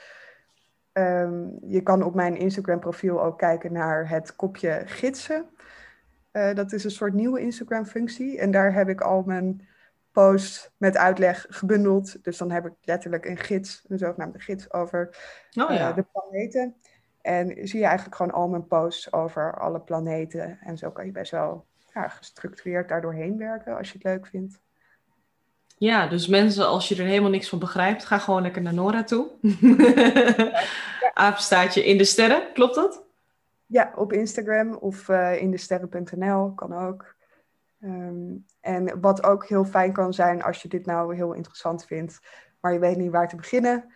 [SPEAKER 2] Ehm, je kan op mijn Instagram profiel ook kijken naar het kopje gidsen. Eh, dat is een soort nieuwe Instagram functie. En daar heb ik al mijn posts met uitleg gebundeld. Dus dan heb ik letterlijk een gids, een zogenaamde gids over
[SPEAKER 1] Oh ja.
[SPEAKER 2] uh, de planeten. En zie je eigenlijk gewoon al mijn posts over alle planeten. En zo kan je best wel ja, gestructureerd daardoorheen werken als je het leuk vindt.
[SPEAKER 1] Ja, dus mensen, als je er helemaal niks van begrijpt, ga gewoon lekker naar Nora toe. Apenstaatje in de sterren, klopt dat?
[SPEAKER 2] Ja, op Instagram of uh, in de sterren.nl kan ook. Um, en wat ook heel fijn kan zijn als je dit nou heel interessant vindt, maar je weet niet waar te beginnen,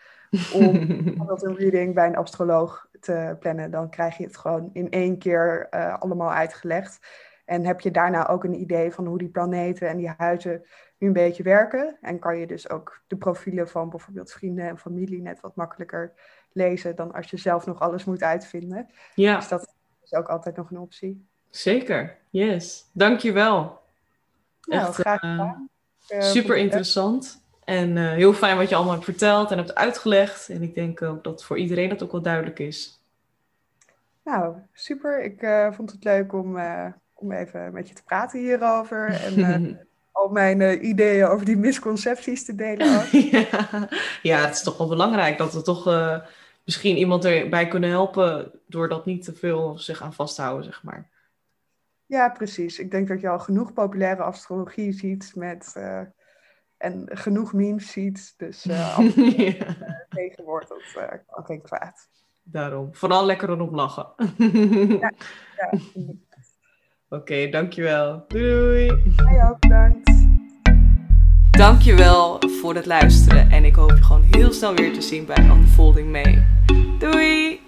[SPEAKER 2] om bijvoorbeeld een reading bij een astroloog te plannen, dan krijg je het gewoon in één keer uh, allemaal uitgelegd. En heb je daarna ook een idee van hoe die planeten en die huizen nu een beetje werken. En kan je dus ook de profielen van bijvoorbeeld vrienden en familie net wat makkelijker lezen dan als je zelf nog alles moet uitvinden.
[SPEAKER 1] Ja.
[SPEAKER 2] Dus dat is ook altijd nog een optie.
[SPEAKER 1] Zeker, yes. Dankjewel.
[SPEAKER 2] Nou,
[SPEAKER 1] Echt
[SPEAKER 2] graag
[SPEAKER 1] uh,
[SPEAKER 2] gedaan. Uh,
[SPEAKER 1] super interessant. En uh, heel fijn wat je allemaal hebt verteld en hebt uitgelegd. En ik denk ook dat voor iedereen dat ook wel duidelijk is.
[SPEAKER 2] Nou, super. Ik uh, vond het leuk om, om even met je te praten hierover. En al mijn ideeën over die misconcepties te delen. Ook.
[SPEAKER 1] ja. ja, het is toch wel belangrijk dat we toch misschien iemand erbij kunnen helpen. door dat niet te veel zich aan vasthouden, zeg maar.
[SPEAKER 2] Ja, precies. Ik denk dat je al genoeg populaire astrologie ziet met. en genoeg memes ziet. Dus ja. tegenwoordig kan geen kwaad.
[SPEAKER 1] Daarom. Vooral lekker erop lachen.
[SPEAKER 2] ja, ja.
[SPEAKER 1] Oké, okay, dankjewel. Doei doei.
[SPEAKER 2] Jij ook, bedankt.
[SPEAKER 1] Dankjewel voor het luisteren. En ik hoop je gewoon heel snel weer te zien bij Unfolding May. Doei!